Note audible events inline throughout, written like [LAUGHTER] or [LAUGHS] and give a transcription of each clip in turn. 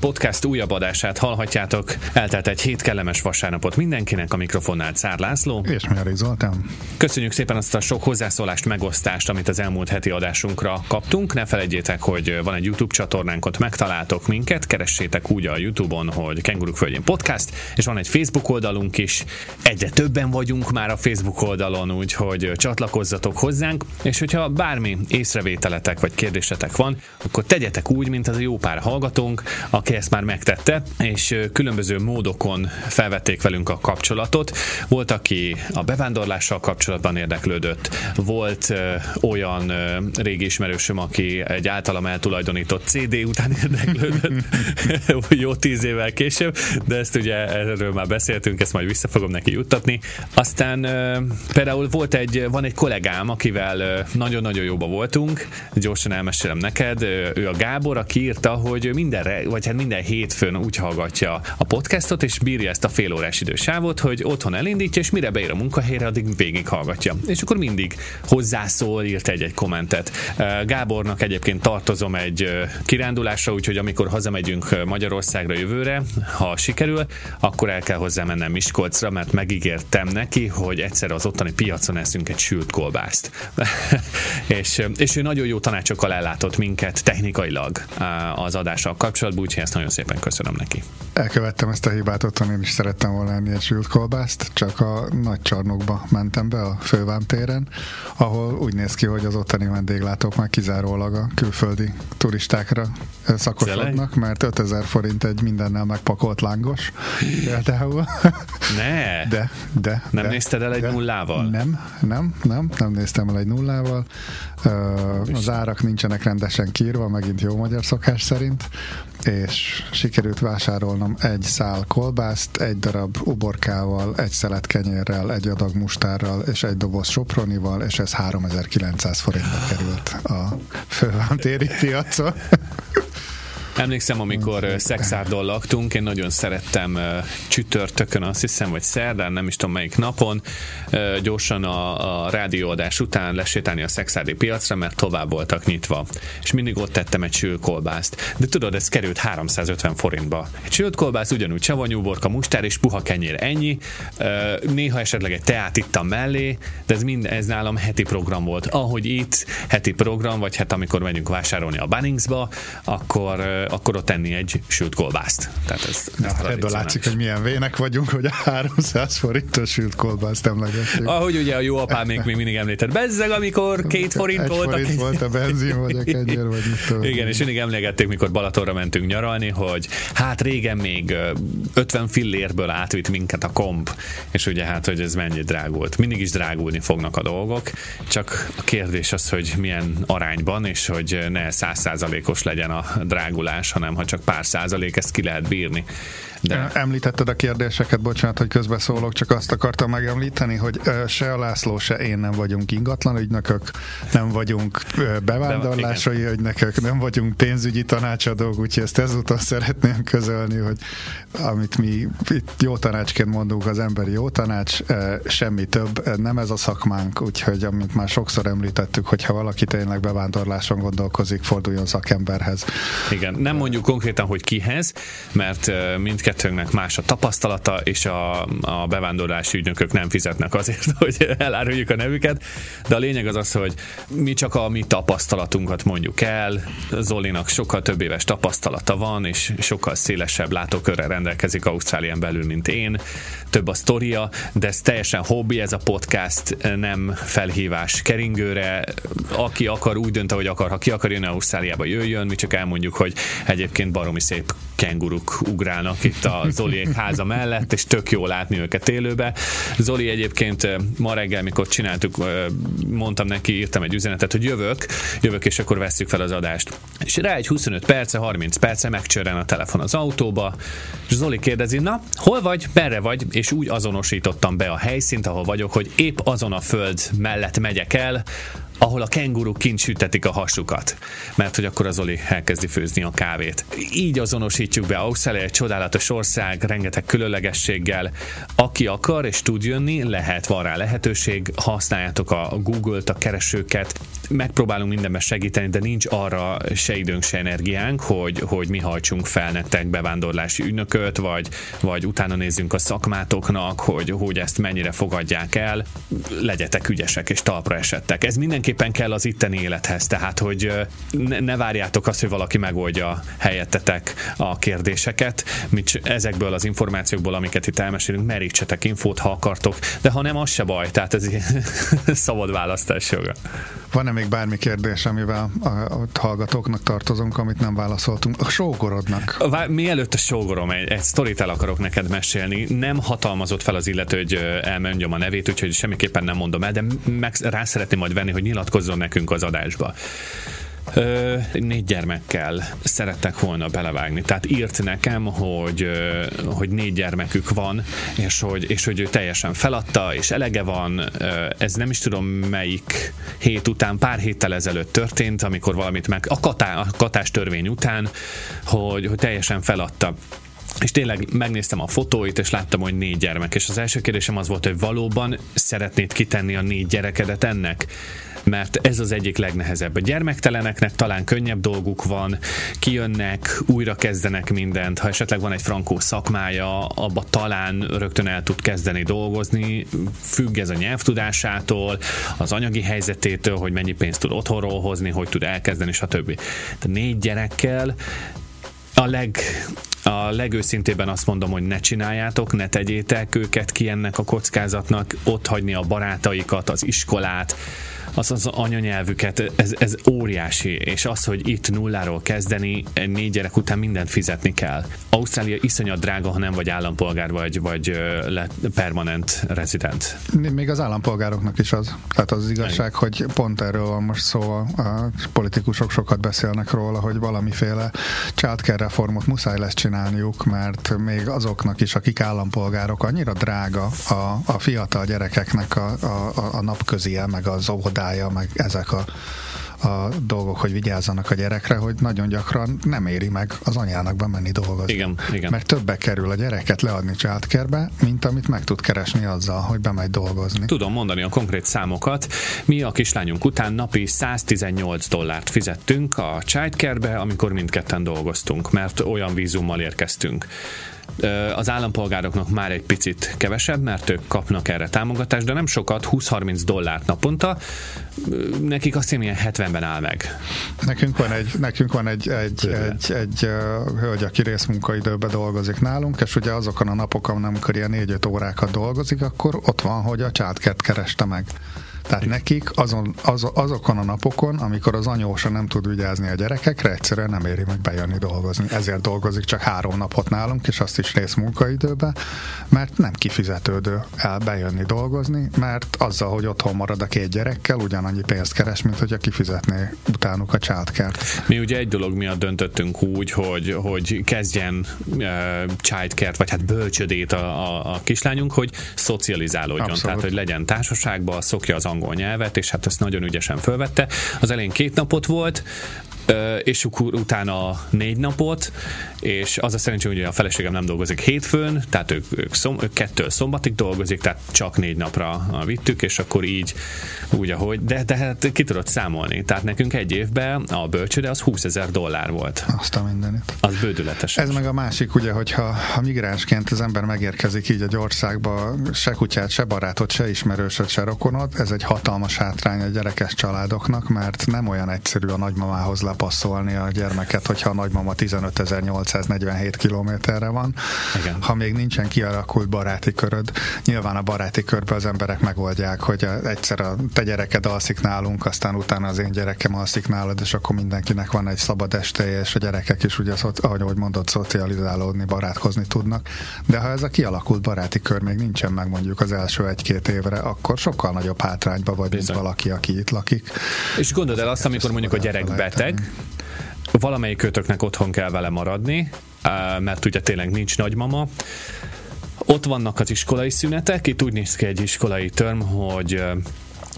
Podcast újabb adását hallhatjátok. Eltelt egy hét kellemes vasárnapot mindenkinek, a mikrofonnál Szár László. És Mári Zoltán. Köszönjük szépen azt a sok hozzászólást, megosztást, amit az elmúlt heti adásunkra kaptunk. Ne felejtjétek, hogy van egy YouTube csatornánk, ott megtaláltok minket, keressétek úgy a YouTube-on, hogy Kenguruk Földjén podcast, és van egy Facebook oldalunk is. Egyre többen vagyunk már a Facebook oldalon, úgyhogy csatlakozzatok hozzánk, és hogyha bármi észrevételetek vagy kérdésetek van, akkor tegyetek úgy, mint az a jó pár hallgatónk, aki ezt már megtette, és különböző módokon felvették velünk a kapcsolatot. Volt, aki a bevándorlással kapcsolatban érdeklődött, volt olyan régi ismerősöm, aki egy általam eltulajdonított CD után [LAUGHS] érdeklődött, [LAUGHS] jó tíz évvel később, de ezt ugye erről már beszéltünk, ezt majd vissza fogom neki juttatni. Aztán például volt egy, van egy kollégám, akivel nagyon-nagyon jóba voltunk, gyorsan elmesélem neked, ő a Gábor, aki írta, hogy mindenre, vagy hát minden hétfőn úgy hallgatja a podcastot, és bírja ezt a fél órás idősávot, hogy otthon elindítja, és mire beír a munkahelyre, addig végig hallgatja. És akkor mindig hozzászól, írt egy-egy kommentet. Gábornak egyébként tartozom egy kirándulásra, úgyhogy amikor hazamegyünk Magyarországra jövőre, ha sikerül, akkor el kell hozzá mennem Miskolcra, mert megígértem neki, hogy egyszer az ottani piacon eszünk egy sült kolbászt. [LAUGHS] és, és ő nagyon jó tanácsokkal ellátott minket technikailag az adással kapcsolatban, úgyhogy ezt nagyon szépen köszönöm neki. Elkövettem ezt a hibát, otthon én is szerettem volna enni egy sült kolbászt, csak a nagy csarnokba mentem be a fővám téren, ahol úgy néz ki, hogy az ottani vendéglátók már kizárólag a külföldi turistákra szakosodnak, mert 5000 forint egy mindennel megpakolt lángos például. [LAUGHS] Ne! De, de. Nem de, nézted el egy de, nullával? Nem, nem, nem, nem néztem el egy nullával. Az árak nincsenek rendesen kiírva, megint jó magyar szokás szerint, és sikerült vásárolnom egy szál kolbászt, egy darab uborkával, egy szelet kenyérrel, egy adag mustárral, és egy doboz sopronival, és ez 3900 forintba került a fővámtéri piacon. Emlékszem, amikor Szexárdon laktunk, én nagyon szerettem csütörtökön, azt hiszem, vagy szerdán, nem is tudom melyik napon, gyorsan a, a rádióadás után lesétálni a Szexárdi piacra, mert tovább voltak nyitva. És mindig ott tettem egy sült kolbászt. De tudod, ez került 350 forintba. Egy sült kolbász ugyanúgy savanyú borka, mustár és puha kenyér, ennyi. Néha esetleg egy teát ittam mellé, de ez, mind, ez nálam heti program volt. Ahogy itt heti program, vagy hát amikor megyünk vásárolni a Bunningsba, akkor akkor ott tenni egy sült kolbászt. Tehát ez, ez ja, ebből látszik, hogy milyen vének vagyunk, hogy a 300 forintos sült kolbászt emlegetjük. Ahogy ugye a jó apám még, mindig említett, bezzeg, amikor két forint egy volt. Forint a... volt a benzin, vagy a kenyér, vagy mit tudom. Igen, és mindig emlegették, mikor Balatonra mentünk nyaralni, hogy hát régen még 50 fillérből átvitt minket a komp, és ugye hát, hogy ez mennyi drágult. Mindig is drágulni fognak a dolgok, csak a kérdés az, hogy milyen arányban, és hogy ne százszázalékos legyen a drágulás más, hanem ha csak pár százalék, ezt ki lehet bírni. De... Említetted a kérdéseket, bocsánat, hogy közbeszólok, csak azt akartam megemlíteni, hogy se a László, se én nem vagyunk ingatlan ügynökök, nem vagyunk bevándorlásai ügynökök, nem vagyunk pénzügyi tanácsadók, úgyhogy ezt ezúttal szeretném közölni, hogy amit mi itt jó tanácsként mondunk, az emberi jó tanács, semmi több, nem ez a szakmánk, úgyhogy amit már sokszor említettük, hogy ha valaki tényleg bevándorláson gondolkozik, forduljon szakemberhez. Igen, nem mondjuk konkrétan, hogy kihez, mert mindkettő mindkettőnknek más a tapasztalata, és a, a bevándorlási ügynökök nem fizetnek azért, [LAUGHS] hogy eláruljuk a nevüket, de a lényeg az az, hogy mi csak a mi tapasztalatunkat mondjuk el, Zolinak sokkal több éves tapasztalata van, és sokkal szélesebb látókörrel rendelkezik Ausztrálián belül, mint én, több a sztoria, de ez teljesen hobbi, ez a podcast nem felhívás keringőre, aki akar, úgy dönt, hogy akar, ha ki akar jönni Ausztráliába, jöjjön, mi csak elmondjuk, hogy egyébként baromi szép kenguruk ugrálnak. itt a Zoli háza mellett, és tök jó látni őket élőbe. Zoli egyébként ma reggel, mikor csináltuk, mondtam neki, írtam egy üzenetet, hogy jövök, jövök, és akkor vesszük fel az adást. És rá egy 25 perce, 30 perce megcsörren a telefon az autóba, és Zoli kérdezi, na, hol vagy, merre vagy, és úgy azonosítottam be a helyszínt, ahol vagyok, hogy épp azon a föld mellett megyek el, ahol a kenguruk kint sütetik a hasukat, mert hogy akkor az Oli elkezdi főzni a kávét. Így azonosítjuk be Ausztrália, egy csodálatos ország, rengeteg különlegességgel. Aki akar és tud jönni, lehet, van rá lehetőség, használjátok a Google-t, a keresőket, megpróbálunk mindenben segíteni, de nincs arra se időnk, se energiánk, hogy, hogy mi hajtsunk fel nektek bevándorlási ügynököt, vagy, vagy utána nézzünk a szakmátoknak, hogy, hogy ezt mennyire fogadják el. Legyetek ügyesek és talpra esettek. Ez mindenképpen kell az itteni élethez, tehát hogy ne, ne várjátok azt, hogy valaki megoldja helyettetek a kérdéseket, mint ezekből az információkból, amiket itt elmesélünk, merítsetek infót, ha akartok, de ha nem, az se baj, tehát ez [LAUGHS] szabad választás joga. Van-e még bármi kérdés, amivel a, a hallgatóknak tartozunk, amit nem válaszoltunk? A sógorodnak. Mielőtt a sógorom, egy, egy sztorit el akarok neked mesélni. Nem hatalmazott fel az illető, hogy elmondjam a nevét, úgyhogy semmiképpen nem mondom el, de meg rá szeretném majd venni, hogy nyilatkozzon nekünk az adásba. Ö, négy gyermekkel szerettek volna belevágni. Tehát írt nekem, hogy, ö, hogy négy gyermekük van, és hogy, és hogy ő teljesen feladta, és elege van. Ö, ez nem is tudom melyik hét után, pár héttel ezelőtt történt, amikor valamit meg, a, katá, a katás törvény után, hogy, hogy teljesen feladta és tényleg megnéztem a fotóit, és láttam, hogy négy gyermek, és az első kérdésem az volt, hogy valóban szeretnéd kitenni a négy gyerekedet ennek? mert ez az egyik legnehezebb. A gyermekteleneknek talán könnyebb dolguk van, kijönnek, újra kezdenek mindent, ha esetleg van egy frankó szakmája, abba talán rögtön el tud kezdeni dolgozni, függ ez a nyelvtudásától, az anyagi helyzetétől, hogy mennyi pénzt tud otthonról hozni, hogy tud elkezdeni, stb. De négy gyerekkel a leg, a legőszintében azt mondom, hogy ne csináljátok, ne tegyétek őket ki ennek a kockázatnak, ott hagyni a barátaikat, az iskolát, az az anyanyelvüket, ez, ez óriási, és az, hogy itt nulláról kezdeni, négy gyerek után mindent fizetni kell. Ausztrália iszonyat drága, ha nem vagy állampolgár, vagy, vagy permanent rezident. Még az állampolgároknak is az. Tehát az, az igazság, Igen. hogy pont erről van most szó, a politikusok sokat beszélnek róla, hogy valamiféle childcare reformot muszáj lesz csinálniuk, mert még azoknak is, akik állampolgárok, annyira drága a, a fiatal gyerekeknek a, a, a napközie, meg az óvodá irodája, meg ezek a, a dolgok, hogy vigyázzanak a gyerekre, hogy nagyon gyakran nem éri meg az anyának bemenni dolgozni. Igen, igen. Mert többe kerül a gyereket leadni childcare mint amit meg tud keresni azzal, hogy bemegy dolgozni. Tudom mondani a konkrét számokat. Mi a kislányunk után napi 118 dollárt fizettünk a childcare amikor mindketten dolgoztunk, mert olyan vízummal érkeztünk. Az állampolgároknak már egy picit kevesebb, mert ők kapnak erre támogatást, de nem sokat, 20-30 dollárt naponta. Nekik azt hiszem, ilyen 70-ben áll meg. Nekünk van egy, nekünk van egy, egy, egy, egy, egy hölgy, aki részmunkaidőben dolgozik nálunk, és ugye azokon a napokon, amikor ilyen 4-5 órákat dolgozik, akkor ott van, hogy a csátkert kereste meg. Tehát nekik azon, az, azokon a napokon, amikor az anyósa nem tud vigyázni a gyerekekre, egyszerűen nem éri meg bejönni dolgozni. Ezért dolgozik csak három napot nálunk, és azt is rész munkaidőbe, mert nem kifizetődő el bejönni dolgozni, mert azzal, hogy otthon marad a két gyerekkel, ugyanannyi pénzt keres, mint hogyha kifizetné utánuk a childcare-t. Mi ugye egy dolog miatt döntöttünk úgy, hogy, hogy kezdjen uh, childcare vagy hát bölcsödét a, a, a kislányunk, hogy szocializálódjon, Abszolút. tehát hogy legyen társaságban, szokja az angol nyelvet, és hát ezt nagyon ügyesen fölvette. Az elején két napot volt, és utána négy napot, és az a szerencsé, hogy a feleségem nem dolgozik hétfőn, tehát ők, ők, szom, ők kettől szombatig dolgozik, tehát csak négy napra vittük, és akkor így úgy, ahogy, de, de hát ki tudod számolni. Tehát nekünk egy évben a bölcsőde az 20 ezer dollár volt. Azt a mindenit. Az bődületes. Ez meg a másik, ugye, hogyha ha migránsként az ember megérkezik így egy országba, se kutyát, se barátot, se ismerősöt, se rokonot, ez egy hatalmas hátrány a gyerekes családoknak, mert nem olyan egyszerű a nagymamához lepasszolni a gyermeket, hogyha a nagymama 15.847 kilométerre van. Igen. Ha még nincsen kialakult baráti köröd, nyilván a baráti körben az emberek megoldják, hogy egyszer a te gyereked alszik nálunk, aztán utána az én gyerekem alszik nálad, és akkor mindenkinek van egy szabad esteje, és a gyerekek is ugye, ahogy mondod, szocializálódni, barátkozni tudnak. De ha ez a kialakult baráti kör még nincsen meg mondjuk az első egy-két évre, akkor sokkal nagyobb hátrányba vagy, mint valaki, aki itt lakik. És gondold el azt, amikor mondjuk a gyerek beteg, valamelyik kötöknek otthon kell vele maradni, mert ugye tényleg nincs nagymama, ott vannak az iskolai szünetek, itt úgy néz ki egy iskolai term, hogy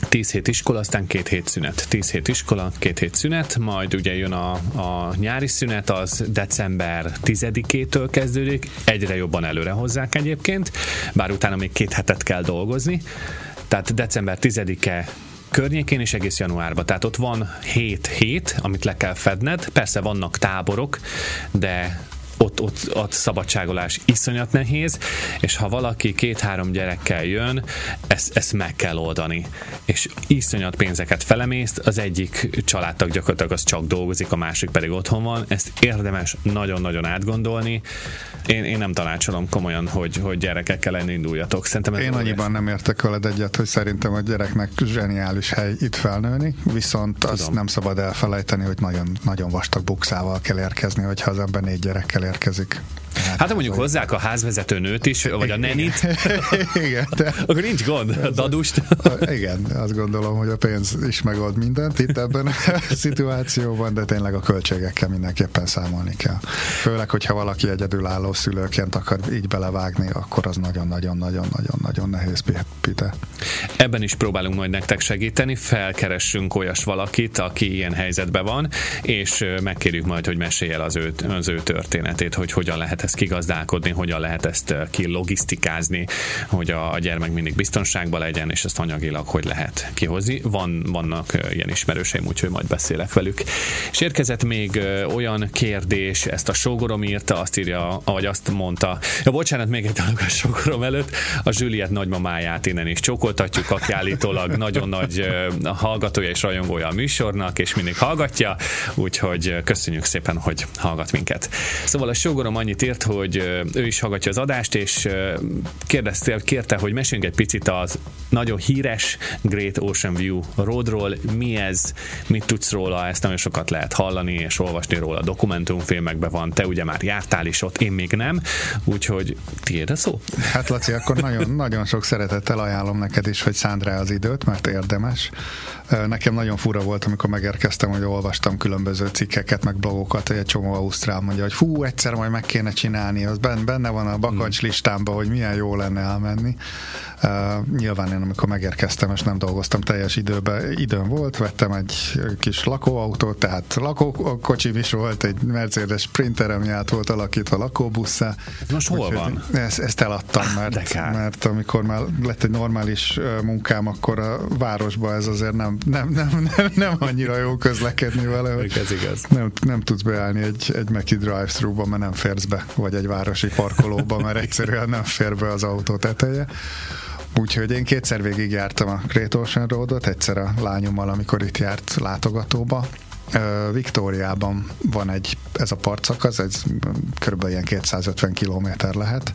10 hét iskola, aztán két hét szünet. 10 hét iskola, két hét szünet, majd ugye jön a, a nyári szünet, az december 10-től kezdődik, egyre jobban előre hozzák egyébként, bár utána még két hetet kell dolgozni, tehát december 10-e környékén és egész januárban. Tehát ott van 7 hét, amit le kell fedned. Persze vannak táborok, de ott, ott, ott szabadságolás iszonyat nehéz, és ha valaki két-három gyerekkel jön, ezt, ezt meg kell oldani. És iszonyat pénzeket felemészt, az egyik családtag gyakorlatilag az csak dolgozik, a másik pedig otthon van. Ezt érdemes nagyon-nagyon átgondolni. Én, én nem tanácsolom komolyan, hogy, hogy gyerekekkel lenni induljatok. Szerintem én annyiban nem értek veled egyet, hogy szerintem a gyereknek zseniális hely itt felnőni, viszont Tudom. azt nem szabad elfelejteni, hogy nagyon, nagyon vastag bukszával kell érkezni, hogyha az ember négy gyerekkel érkezik. Hát, hát mondjuk hozzák a házvezető nőt is, vagy a nenit, [LAUGHS] igen, de akkor nincs gond, a dadust. [LAUGHS] igen, azt gondolom, hogy a pénz is megold mindent itt ebben a [LAUGHS] szituációban, de tényleg a költségekkel mindenképpen számolni kell. Főleg, hogyha valaki egyedülálló szülőként akar így belevágni, akkor az nagyon-nagyon-nagyon-nagyon-nagyon nehéz pite. Ebben is próbálunk majd nektek segíteni, felkeressünk olyas valakit, aki ilyen helyzetben van, és megkérjük majd, hogy mesélj el az ő, az ő történetét, hogy hogyan lehet ezt kigazdálkodni, hogyan lehet ezt ki logisztikázni, hogy a, a gyermek mindig biztonságban legyen, és ezt anyagilag hogy lehet kihozni. Van, vannak ilyen ismerőseim, úgyhogy majd beszélek velük. És érkezett még olyan kérdés, ezt a sógorom írta, azt írja, ahogy azt mondta. Ja, bocsánat, még egy dolog a sógorom előtt. A Juliet nagymamáját innen is csókoltatjuk, aki állítólag nagyon nagy hallgatója és rajongója a műsornak, és mindig hallgatja, úgyhogy köszönjük szépen, hogy hallgat minket. Szóval a sógorom annyit írt, hogy ő is hallgatja az adást, és kérdezte, kérte, hogy meséljünk egy picit az nagyon híres Great Ocean View Roadról. Mi ez? Mit tudsz róla? Ezt nagyon sokat lehet hallani és olvasni róla. Dokumentumfilmekben van. Te ugye már jártál is ott, én még nem. Úgyhogy tiéd a szó? Hát Laci, akkor nagyon, [LAUGHS] nagyon sok szeretettel ajánlom neked is, hogy szánd rá az időt, mert érdemes. Nekem nagyon fura volt, amikor megérkeztem, hogy olvastam különböző cikkeket, meg blogokat, hogy egy csomó ausztrál mondja, hogy hú, egyszer majd meg kéne csinálni, az benne van a bakancs hmm. listámban, hogy milyen jó lenne elmenni. Uh, nyilván én amikor megérkeztem, és nem dolgoztam teljes időben, időm volt, vettem egy kis lakóautót, tehát lakókocsim is volt, egy Mercedes Sprinterem járt volt alakítva lakóbusszá. Most hol Úgy, van? Ezt, ezt eladtam, ah, mert, mert amikor már lett egy normális munkám, akkor a városba ez azért nem, nem, nem, nem, nem annyira jó közlekedni vele. Ez igaz. Nem, nem tudsz beállni egy, egy Meki drive-thru-ba, mert nem férsz be, vagy egy városi parkolóba, mert egyszerűen nem fér be az autó teteje. Úgyhogy én kétszer végig jártam a Great Ocean Roadot, egyszer a lányommal, amikor itt járt látogatóba, Viktóriában van egy, ez a partszakasz, ez kb. ilyen 250 km lehet.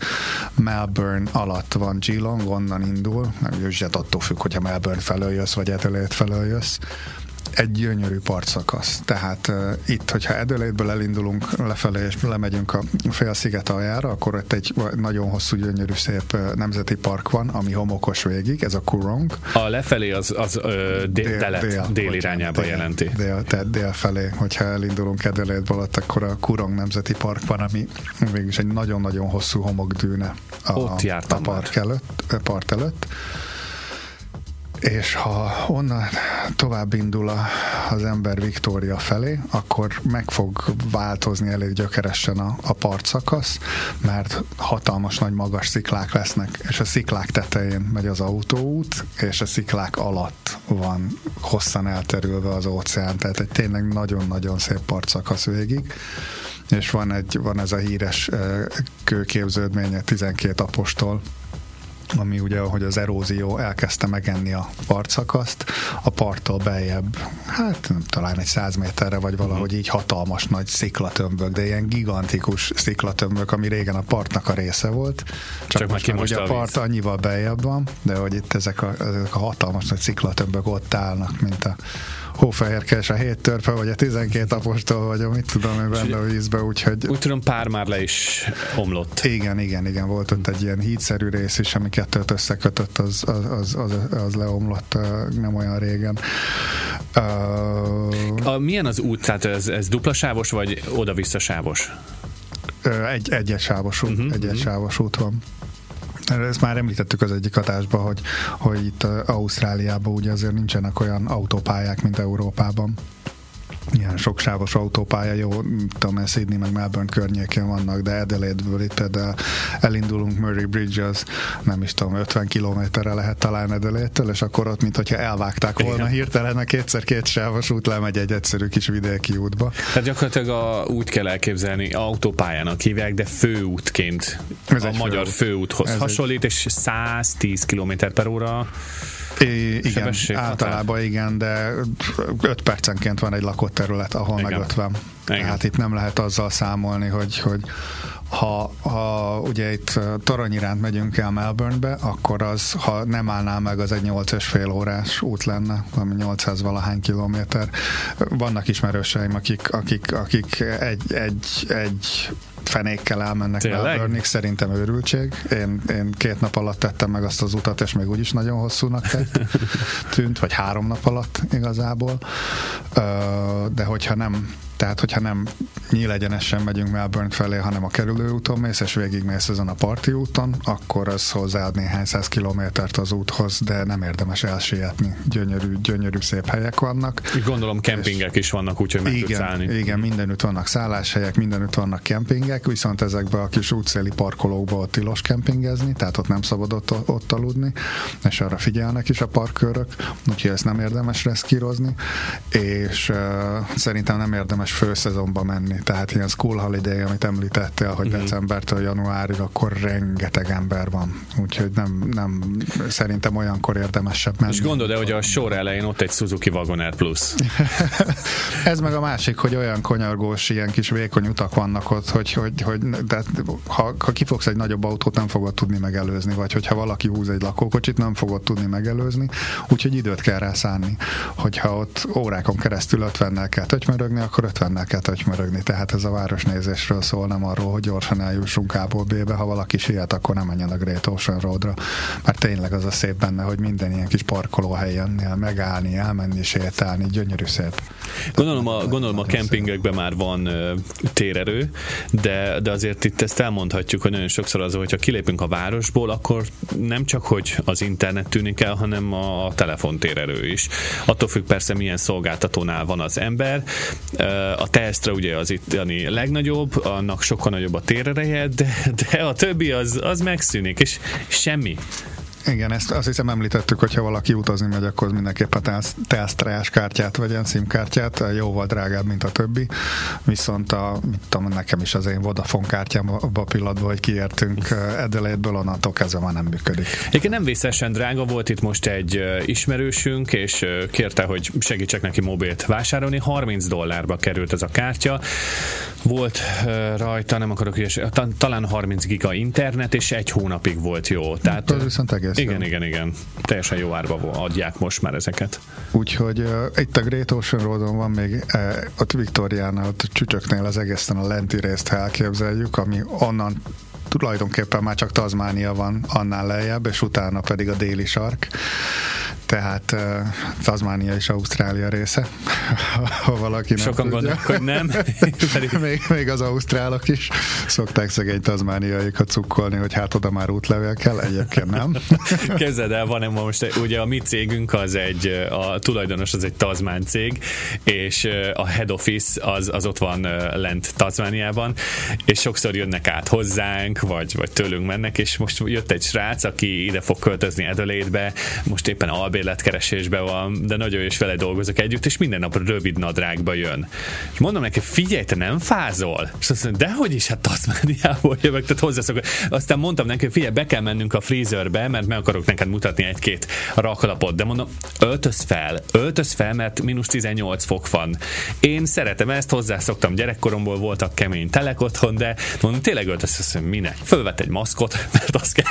Melbourne alatt van Geelong, onnan indul, és attól függ, hogyha Melbourne felől jössz, vagy Adelaide felől jössz egy gyönyörű partszakasz. Tehát uh, itt, hogyha Adelaide-ből elindulunk lefelé, és lemegyünk a félsziget aljára, akkor ott egy nagyon hosszú, gyönyörű, szép uh, nemzeti park van, ami homokos végig, ez a Kurong. A lefelé az, az ö, dél, dél, dél, dél irányába dél, jelenti. Dél, tehát dél felé, hogyha elindulunk Adelaide-ból, akkor a Kurong nemzeti park van, ami végülis egy nagyon-nagyon hosszú homokdűne a, ott a park előtt, part előtt és ha onnan tovább indul a, az ember Viktória felé, akkor meg fog változni elég gyökeresen a, a partszakasz, mert hatalmas nagy magas sziklák lesznek, és a sziklák tetején megy az autóút, és a sziklák alatt van hosszan elterülve az óceán, tehát egy tényleg nagyon-nagyon szép partszakasz végig. És van, egy, van ez a híres kőképződménye 12 apostol, ami ugye, hogy az erózió elkezdte megenni a partszakaszt, a parttól beljebb, hát talán egy száz méterre, vagy valahogy így hatalmas nagy sziklatömbök, de ilyen gigantikus sziklatömbök, ami régen a partnak a része volt. Csak, Csak most, most a, a part annyival beljebb van, de hogy itt ezek a, ezek a hatalmas nagy sziklatömbök ott állnak, mint a hófehérkes, a hét törpe, vagy a 12 apostol, vagy a mit tudom én benne a vízbe, úgyhogy... Úgy tudom, pár már le is omlott. Igen, igen, igen, volt ott egy ilyen hídszerű rész is, ami kettőt összekötött, az, az, az, az, az leomlott nem olyan régen. Uh, a, milyen az út? Tehát ez, ez duplasávos, vagy oda-visszasávos? Egy, egyes sávos út, uh-huh, egyes uh-huh. sávos út van Ezt már említettük az egyik adásban, hogy, hogy itt Ausztráliában ugye azért nincsenek olyan autópályák, mint Európában ilyen soksávos autópálya, jó, tudom, Sydney meg Melbourne környékén vannak, de Adelaide-ből itt például elindulunk Murray Bridge, az nem is tudom, 50 kilométerre lehet talán Adelaide-től, és akkor ott, mintha elvágták volna Igen. hirtelen, a kétszer két sávos út lemegy egy egyszerű kis vidéki útba. Tehát gyakorlatilag a, úgy kell elképzelni, autópályának hívják, de főútként, Ez a magyar főút. főúthoz Ez hasonlít, egy... és 110 km per óra I, igen, általában határ. igen, de 5 percenként van egy lakott terület, ahol igen. meg 50. Igen. Tehát itt nem lehet azzal számolni, hogy, hogy ha, ha ugye itt torony iránt megyünk el Melbournebe, akkor az, ha nem állná meg, az egy 8 és fél órás út lenne, ami 800 valahány kilométer. Vannak ismerőseim, akik, akik, akik egy, egy, egy fenékkel elmennek Melbourne-ig, szerintem őrültség. Én, én két nap alatt tettem meg azt az utat, és még úgyis nagyon hosszúnak tett, [LAUGHS] tűnt, vagy három nap alatt igazából. De hogyha nem tehát, hogyha nem nyílegyenesen megyünk Melbourne felé, hanem a kerülőúton mész, és végigmész ezen a parti úton, akkor az hozzáad néhány száz kilométert az úthoz, de nem érdemes elsietni. Gyönyörű, gyönyörű szép helyek vannak. Gondolom kempingek is vannak, úgyhogy meg igen, állni. Igen, mindenütt vannak szálláshelyek, mindenütt vannak kempingek, viszont ezekbe a kis útszéli parkolókba tilos kempingezni, tehát ott nem szabad ott, ott aludni, és arra figyelnek is a parkőrök, úgyhogy ezt nem érdemes reszkírozni, és uh, szerintem nem érdemes érdemes főszezonba menni. Tehát ilyen school holiday, amit említettél, hogy uh-huh. decembertől januárig, akkor rengeteg ember van. Úgyhogy nem, nem szerintem olyankor érdemesebb menni. És gondolod hogy a sor elején ott egy Suzuki Wagoner Plus? [LAUGHS] Ez meg a másik, hogy olyan konyargós, ilyen kis vékony utak vannak ott, hogy, hogy, hogy de ha, ha kifogsz egy nagyobb autót, nem fogod tudni megelőzni, vagy hogyha valaki húz egy lakókocsit, nem fogod tudni megelőzni, úgyhogy időt kell rá szánni. Hogyha ott órákon keresztül 50-nel kell tötymörögni, akkor 50-nel kell tötymörögni, tehát ez a városnézésről szól, nem arról, hogy gyorsan eljussunk A-ból B-be, ha valaki siet, akkor nem menjen a Great Ocean Roadra, mert tényleg az a szép benne, hogy minden ilyen kis parkolóhelyen megállni, elmenni, sétálni, gyönyörű szép. Gondolom a, gondolom a kempingekben már van uh, térerő, de, de azért itt ezt elmondhatjuk, hogy nagyon sokszor az, hogyha kilépünk a városból, akkor nem csak, hogy az internet tűnik el, hanem a telefontérerő is. Attól függ persze, milyen szolgáltatónál van az ember. A Telstra ugye az a legnagyobb, annak sokkal nagyobb a térereje, de, de a többi az, az megszűnik, és semmi. Igen, ezt azt hiszem említettük, hogyha valaki utazni megy, akkor mindenképpen telsztrájás kártyát vegyen, SIM-kártyát, jóval drágább, mint a többi. Viszont a, mit tudom, nekem is az én Vodafone kártyám abban a pillanatban, hogy kiértünk Adelaide-ből, onnantól kezdve már nem működik. Igen, nem vészesen drága volt itt most egy ismerősünk, és kérte, hogy segítsek neki mobilt vásárolni. 30 dollárba került ez a kártya. Volt rajta, nem akarok ügyes, talán 30 giga internet, és egy hónapig volt jó. Tehát, ez viszont egész igen, igen, igen. Teljesen jó árba adják most már ezeket. Úgyhogy uh, itt a Great Ocean Roadon van még uh, ott Viktoriánál, ott csücsöknél az egészen a lenti részt elképzeljük, ami onnan tulajdonképpen már csak Tazmánia van annál lejjebb, és utána pedig a déli sark tehát Tasmania és Ausztrália része, [LAUGHS] ha valaki nem Sokan gondolják, hogy nem. [LAUGHS] még, még az ausztrálok is szokták szegény tazmániaikat cukkolni, hogy hát oda már útlevél kell, egyébként nem. [LAUGHS] Kezded el, van most, ugye a mi cégünk az egy, a tulajdonos az egy tazmán cég, és a head office az, az ott van lent Tazmániában, és sokszor jönnek át hozzánk, vagy, vagy tőlünk mennek, és most jött egy srác, aki ide fog költözni Adelaide-be, most éppen Albi albérletkeresésben van, de nagyon is vele dolgozok együtt, és minden nap rövid nadrágba jön. És mondom neki, figyelj, te nem fázol? És azt mondja, dehogy is, hát Tasmaniából jövök, tehát hozzászokok. Aztán mondtam neki, figyelj, be kell mennünk a freezerbe, mert meg akarok neked mutatni egy-két raklapot, de mondom, öltöz fel, öltöz fel, mert mínusz 18 fok van. Én szeretem ezt, hozzászoktam gyerekkoromból, voltak kemény telek otthon, de mondom, tényleg öltöz, azt mondom, minek? Fölvett egy maszkot, [LAUGHS] mert azt kell,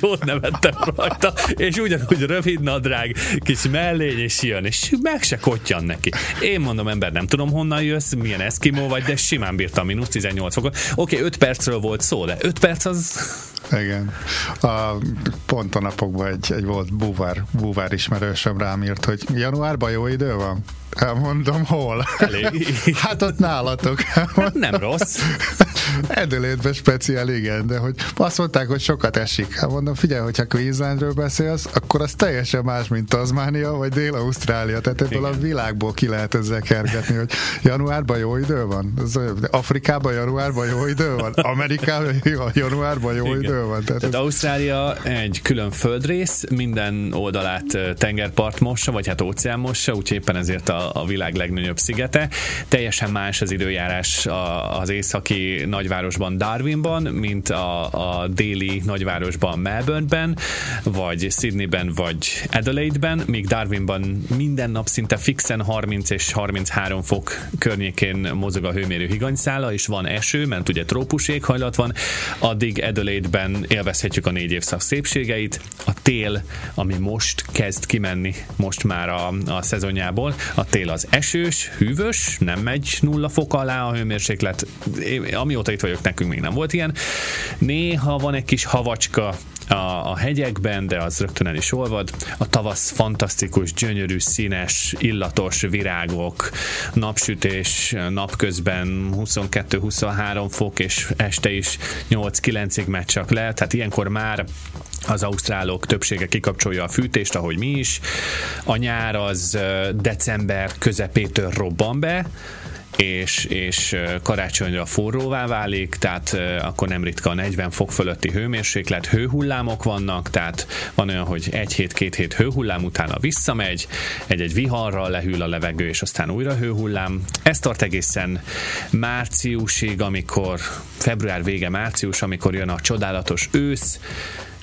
jót nevettem rajta, és ugyanúgy rövid nadrág, nadrág, kis mellény, és jön, és meg se kottyan neki. Én mondom, ember, nem tudom honnan jössz, milyen eszkimó vagy, de simán bírtam mínusz 18 fokot. Oké, okay, 5 percről volt szó, de 5 perc az... Igen. A, pont a napokban egy, egy volt búvár, búvár ismerősöm rám írt, hogy januárban jó idő van. Elmondom, hol? Elég. [LAUGHS] hát ott nálatok. Hát nem rossz. Edelétben speciál, igen, de hogy azt mondták, hogy sokat esik. Hát mondom, figyelj, hogyha Queenslandről beszélsz, akkor az teljesen más, mint Tasmania vagy Dél-Ausztrália. Tehát ebből a világból ki lehet ezzel kergetni, hogy januárban jó idő van. Afrikában januárban jó idő van. Amerikában [LAUGHS] januárban jó igen. idő van. Tehát, Tehát ez... Ausztrália egy külön földrész, minden oldalát tengerpart mossa, vagy hát óceán mossa, úgyhogy éppen ezért a, a világ legnagyobb szigete. Teljesen más az időjárás az északi nagyvárosban Darwinban, mint a, a déli nagyvárosban Melbourneben, vagy Sydneyben, vagy Adelaideben, míg Darwinban minden nap szinte fixen 30 és 33 fok környékén mozog a hőmérő higanyszála, és van eső, mert ugye trópus éghajlat van, addig Adelaide-ben élvezhetjük a négy évszak szépségeit. A tél, ami most kezd kimenni, most már a, a szezonjából, a tél az esős, hűvös, nem megy nulla fok alá a hőmérséklet, amióta itt vagyok, nekünk még nem volt ilyen. Néha van egy kis havacska, a, a hegyekben, de az rögtön el is olvad. A tavasz fantasztikus, gyönyörű, színes, illatos virágok, napsütés, napközben 22-23 fok, és este is 8-9-ig megy csak le, tehát ilyenkor már az ausztrálok többsége kikapcsolja a fűtést, ahogy mi is. A nyár az december közepétől robban be, és, és karácsonyra forróvá válik, tehát akkor nem ritka a 40 fok fölötti hőmérséklet, hőhullámok vannak, tehát van olyan, hogy egy hét, két hét hőhullám utána visszamegy, egy-egy viharral lehűl a levegő, és aztán újra hőhullám. Ez tart egészen márciusig, amikor február vége március, amikor jön a csodálatos ősz,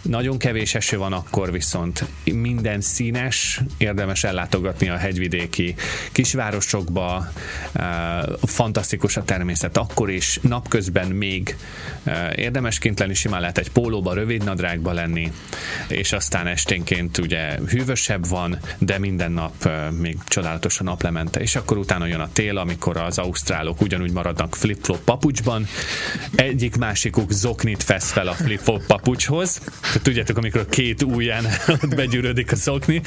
nagyon kevés eső van, akkor viszont. Minden színes, érdemes ellátogatni a hegyvidéki kisvárosokba, fantasztikus a természet akkor is, napközben még érdemes kint lenni, simán lehet egy pólóba, rövid nadrágba lenni, és aztán esténként ugye hűvösebb van, de minden nap még csodálatos a naplemente, és akkor utána jön a tél, amikor az ausztrálok ugyanúgy maradnak flip-flop papucsban, egyik másikuk zoknit vesz fel a flip-flop papucshoz, tehát tudjátok, amikor a két ujján [LAUGHS] ott begyűrődik a szokni,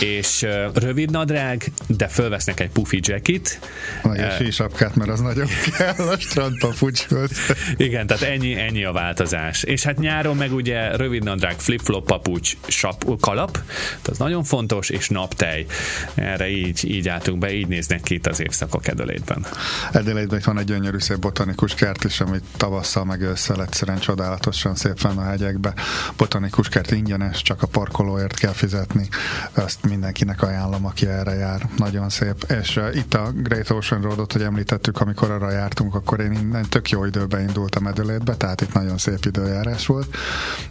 és uh, rövid nadrág, de fölvesznek egy pufi jacket. Meg egy sísapkát, mert az nagyon [LAUGHS] kell a strandpapucshoz. Igen, tehát ennyi, ennyi a változás. És hát nyáron meg ugye rövid nadrág, flip-flop papucs, sap, kalap, az nagyon fontos, és naptej. Erre így, így álltunk be, így néznek ki itt az évszakok Edelétben. Edelétben van egy gyönyörű szép botanikus kert is, amit tavasszal meg ősszel egyszerűen csodálatosan szép van a hegyekbe botanikus kert ingyenes, csak a parkolóért kell fizetni. Ezt mindenkinek ajánlom, aki erre jár. Nagyon szép. És uh, itt a Great Ocean Roadot, hogy említettük, amikor arra jártunk, akkor én innen tök jó időben indultam Edülétbe, tehát itt nagyon szép időjárás volt.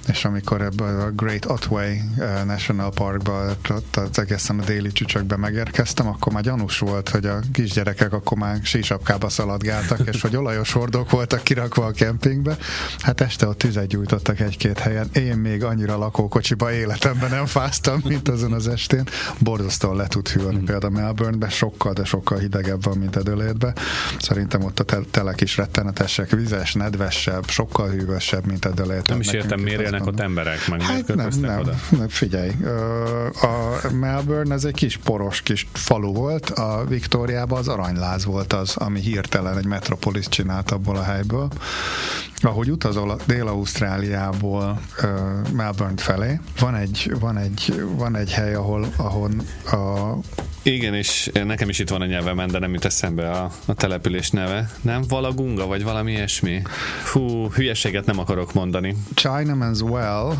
És amikor ebbe a Great Otway uh, National Parkba, az egészen a déli csücsökbe megérkeztem, akkor már gyanús volt, hogy a kisgyerekek akkor már sísapkába szaladgáltak, és hogy olajos hordók voltak kirakva a kempingbe. Hát este ott tüzet gyújtottak egy-két helyen. Én még annyira lakókocsiba életemben nem fáztam, mint azon az estén. Borzasztóan le tud hűlni például Melbournebe, sokkal, de sokkal hidegebb van, mint Edőlétbe. Szerintem ott a telek is rettenetesek, vizes, nedvesebb, sokkal hűvösebb, mint Edőlét. Nem is értem, miért élnek ott emberek, meg hát nem, nem, oda? nem, figyelj. A Melbourne ez egy kis poros kis falu volt, a Viktóriában az aranyláz volt az, ami hirtelen egy metropolis csinált abból a helyből. Ahogy utazol Dél-Ausztráliából Melbourne felé. Van egy, van egy, van egy hely, ahol, ahol a igen, és nekem is itt van a nyelvemen, de nem jut eszembe a, a település neve. Nem Valagunga, vagy valami ilyesmi? Hú, hülyeséget nem akarok mondani. Chinaman's Well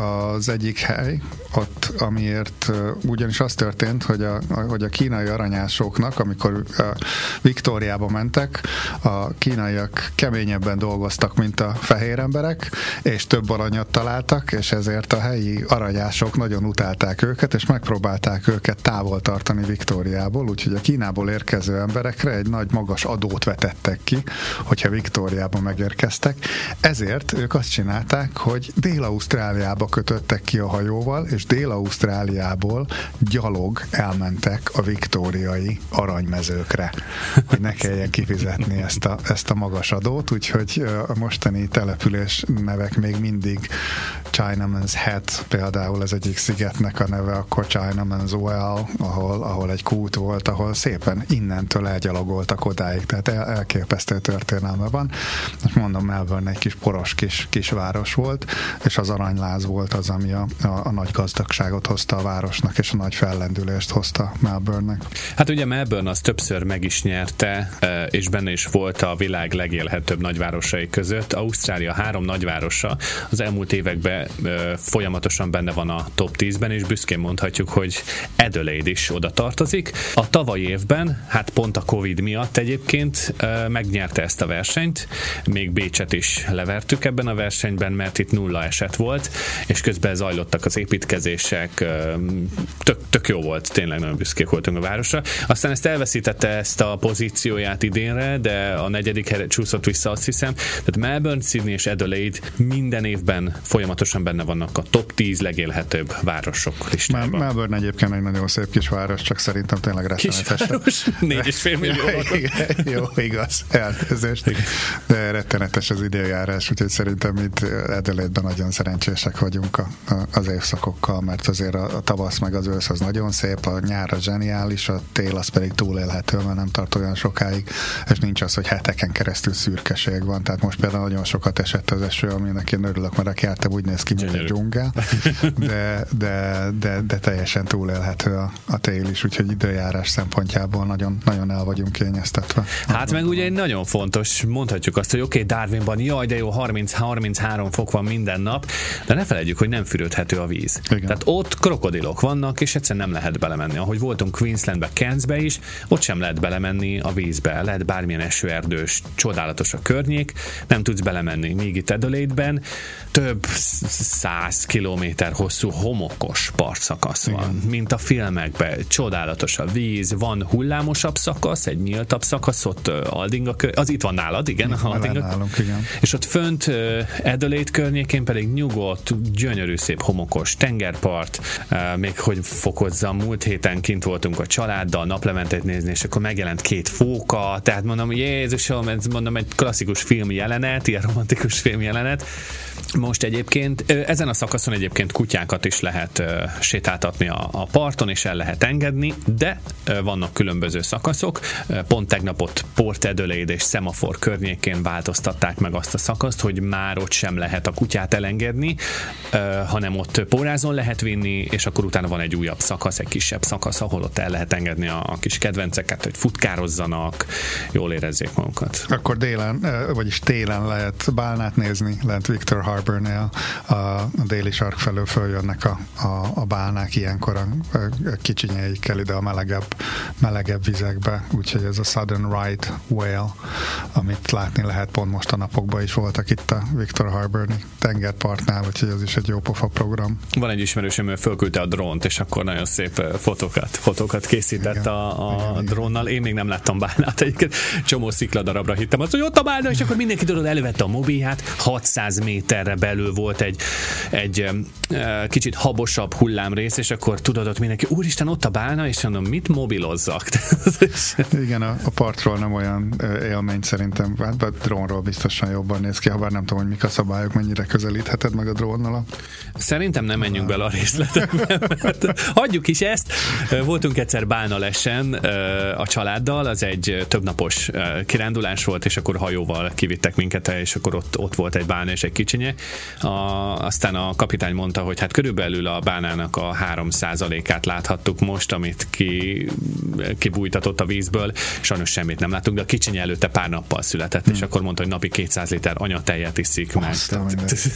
az egyik hely, ott, amiért ugyanis az történt, hogy a, hogy a kínai aranyásoknak, amikor Viktóriába mentek, a kínaiak keményebben dolgoztak, mint a fehér emberek, és több aranyat találtak, és ezért a helyi aranyások nagyon utálták őket, és megpróbálták őket távol tartani Viktóriából, úgyhogy a Kínából érkező emberekre egy nagy magas adót vetettek ki, hogyha Viktóriába megérkeztek. Ezért ők azt csinálták, hogy Dél-Ausztráliába kötöttek ki a hajóval, és Dél-Ausztráliából gyalog elmentek a viktóriai aranymezőkre, hogy ne kelljen kifizetni ezt a, ezt a magas adót, úgyhogy a mostani település nevek még mindig Chinaman's Head például ez egyik szigetnek a neve, akkor Chinaman's Well, ahol, ahol egy kút volt, ahol szépen innentől elgyalogoltak odáig, tehát el, elképesztő történelme van. Most mondom, Melbourne egy kis poros kis, kis város volt, és az aranyláz volt az, ami a, a, a nagy gazdagságot hozta a városnak, és a nagy fellendülést hozta Melbourne-nek. Hát ugye Melbourne az többször meg is nyerte, és benne is volt a világ legélhetőbb nagyvárosai között. Ausztrália három nagyvárosa az elmúlt években folyamatosan benne van a top 10-ben, és büszkén mondhatjuk, hogy Adelaide is oda tartozik. A tavalyi évben, hát pont a Covid miatt egyébként megnyerte ezt a versenyt, még Bécset is levertük ebben a versenyben, mert itt nulla eset volt, és közben zajlottak az építkezések, tök, tök jó volt, tényleg nagyon büszkék voltunk a városra. Aztán ezt elveszítette ezt a pozícióját idénre, de a negyedik helyre csúszott vissza, azt hiszem. Tehát Melbourne, Sydney és Adelaide minden évben folyamatosan benne vannak a top 10 legélhetőbb városok listában. Melbourne egyébként egy nagyon szép kis város, csak szerintem tényleg rettenetes. [LAUGHS] Négy és fél millió. [LAUGHS] Jó, igaz, elnézést. De rettenetes az időjárás, úgyhogy szerintem itt Adelaide-ben nagyon szerencsések vagyunk a, a, az évszakokkal, mert azért a, a tavasz meg az ősz az nagyon szép, a nyár a zseniális, a tél az pedig túlélhető, mert nem tart olyan sokáig, és nincs az, hogy heteken keresztül szürkeség van. Tehát most például nagyon sokat esett az eső, aminek én örülök, mert aki jártam, úgy néz ki, mint egy dzsungel, de, de, de, de, teljesen túlélhető a, a tél is, úgyhogy időjárás szempontjából nagyon, nagyon el vagyunk kényeztetve. Hát meg ugye egy nagyon fontos, mondhatjuk azt, hogy oké, okay, Darwinban, jaj, de jó, 30-33 fok van minden nap, de ne felejtjük, hogy nem fürödhető a víz. Igen. Tehát ott krokodilok vannak, és egyszerűen nem lehet belemenni. Ahogy voltunk Queenslandbe, Cairnsbe is, ott sem lehet belemenni a vízbe. Lehet bármilyen esőerdős, csodálatos a környék, nem tudsz belemenni. Míg itt Adelaide-ben több száz kilométer hosszú homokos partszakasz van, Igen. mint a filmekben. Csodálatos a víz, van hullámosabb szakasz, egy nyíltabb szakasz, ott Aldinga, az itt van nálad, igen, igen Aldinga. Nálunk, igen. És ott fönt Adelaide környékén pedig nyugodt, gyönyörű szép homokos tengerpart, még hogy fokozza, múlt héten kint voltunk a családdal naplementét nézni, és akkor megjelent két fóka, tehát mondom, Jézusom, ez mondom egy klasszikus film jelenet, ilyen romantikus film jelenet, most egyébként ezen a szakaszon egyébként kutyákat is lehet sétáltatni a, parton, és el lehet engedni, de vannak különböző szakaszok. Pont tegnap ott Port Adelaide és Semafor környékén változtatták meg azt a szakaszt, hogy már ott sem lehet a kutyát elengedni, hanem ott pórázon lehet vinni, és akkor utána van egy újabb szakasz, egy kisebb szakasz, ahol ott el lehet engedni a, a kis kedvenceket, hogy futkározzanak, jól érezzék magukat. Akkor délen, vagyis télen lehet bálnát nézni, lehet Victor Harbornél a, déli sark felől följönnek a, a, a bálnák ilyenkor a, a kicsinyeikkel ide a melegebb, melegebb vizekbe, úgyhogy ez a Southern Right Whale, amit látni lehet pont most a napokban is voltak itt a Victor Harborni tengerpartnál, úgyhogy ez is egy jó pofa program. Van egy ismerősöm, ő fölküldte a drónt, és akkor nagyon szép fotókat, fotókat készített igen, a, a igen, drónnal. Én még nem láttam bálnát egyébként. Csomó szikladarabra hittem azt, hogy ott a bálna, és akkor mindenki tudod, elővette a mobilját, 600 méterre belül volt egy, egy kicsit habosabb hullámrész, és akkor tudod ott mindenki, úristen, ott a bálna, és mondom, mit mobilozzak? [LAUGHS] Igen, a, a partról nem olyan élmény szerintem, hát a drónról biztosan jobban néz ki, ha bár nem tudom, hogy mik a szabályok, mennyire közelítheted meg a drónnal. Szerintem nem menjünk bele a részletekbe, mert hagyjuk is ezt. Voltunk egyszer Bálnalesen a családdal, az egy többnapos kirándulás volt, és akkor hajóval kivittek minket el, és akkor ott, ott volt egy bálna és egy kicsinye, a, aztán a kapitány mondta, hogy hát körülbelül a bánának a 3%-át láthattuk most, amit ki, kibújtatott a vízből. Sajnos semmit nem láttunk, de a kicsiny előtte pár nappal született, hmm. és akkor mondta, hogy napi 200 liter anyatejet iszik, mert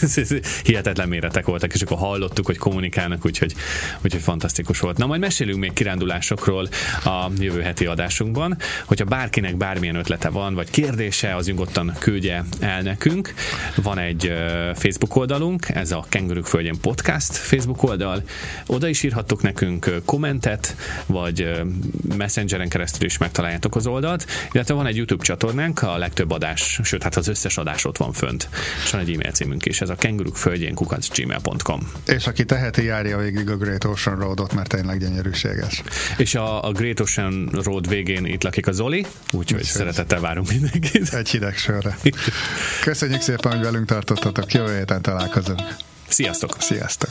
[LAUGHS] hihetetlen méretek voltak, és akkor hallottuk, hogy kommunikálnak, úgyhogy, úgyhogy fantasztikus volt. Na, majd mesélünk még kirándulásokról a jövő heti adásunkban, hogyha bárkinek bármilyen ötlete van, vagy kérdése, az nyugodtan küldje el nekünk. Van egy Facebook oldalunk, ez a Kenguruk Földjén Podcast Facebook oldal. Oda is írhattok nekünk kommentet, vagy messengeren keresztül is megtaláljátok az oldalt, illetve van egy YouTube csatornánk, a legtöbb adás, sőt, hát az összes adás ott van fönt. És van egy e-mail címünk is, ez a kenguruk földjén gmail.com. És aki teheti, járja végig a Great Ocean Road-ot, mert tényleg gyönyörűséges. És a, a Great Ocean Road végén itt lakik a Zoli, úgyhogy szeretettel várunk mindenkit. Egy hideg sörre. Köszönjük szépen, hogy velünk tartottatok. Jövő héten találkozunk. Sziasztok! Sziasztok!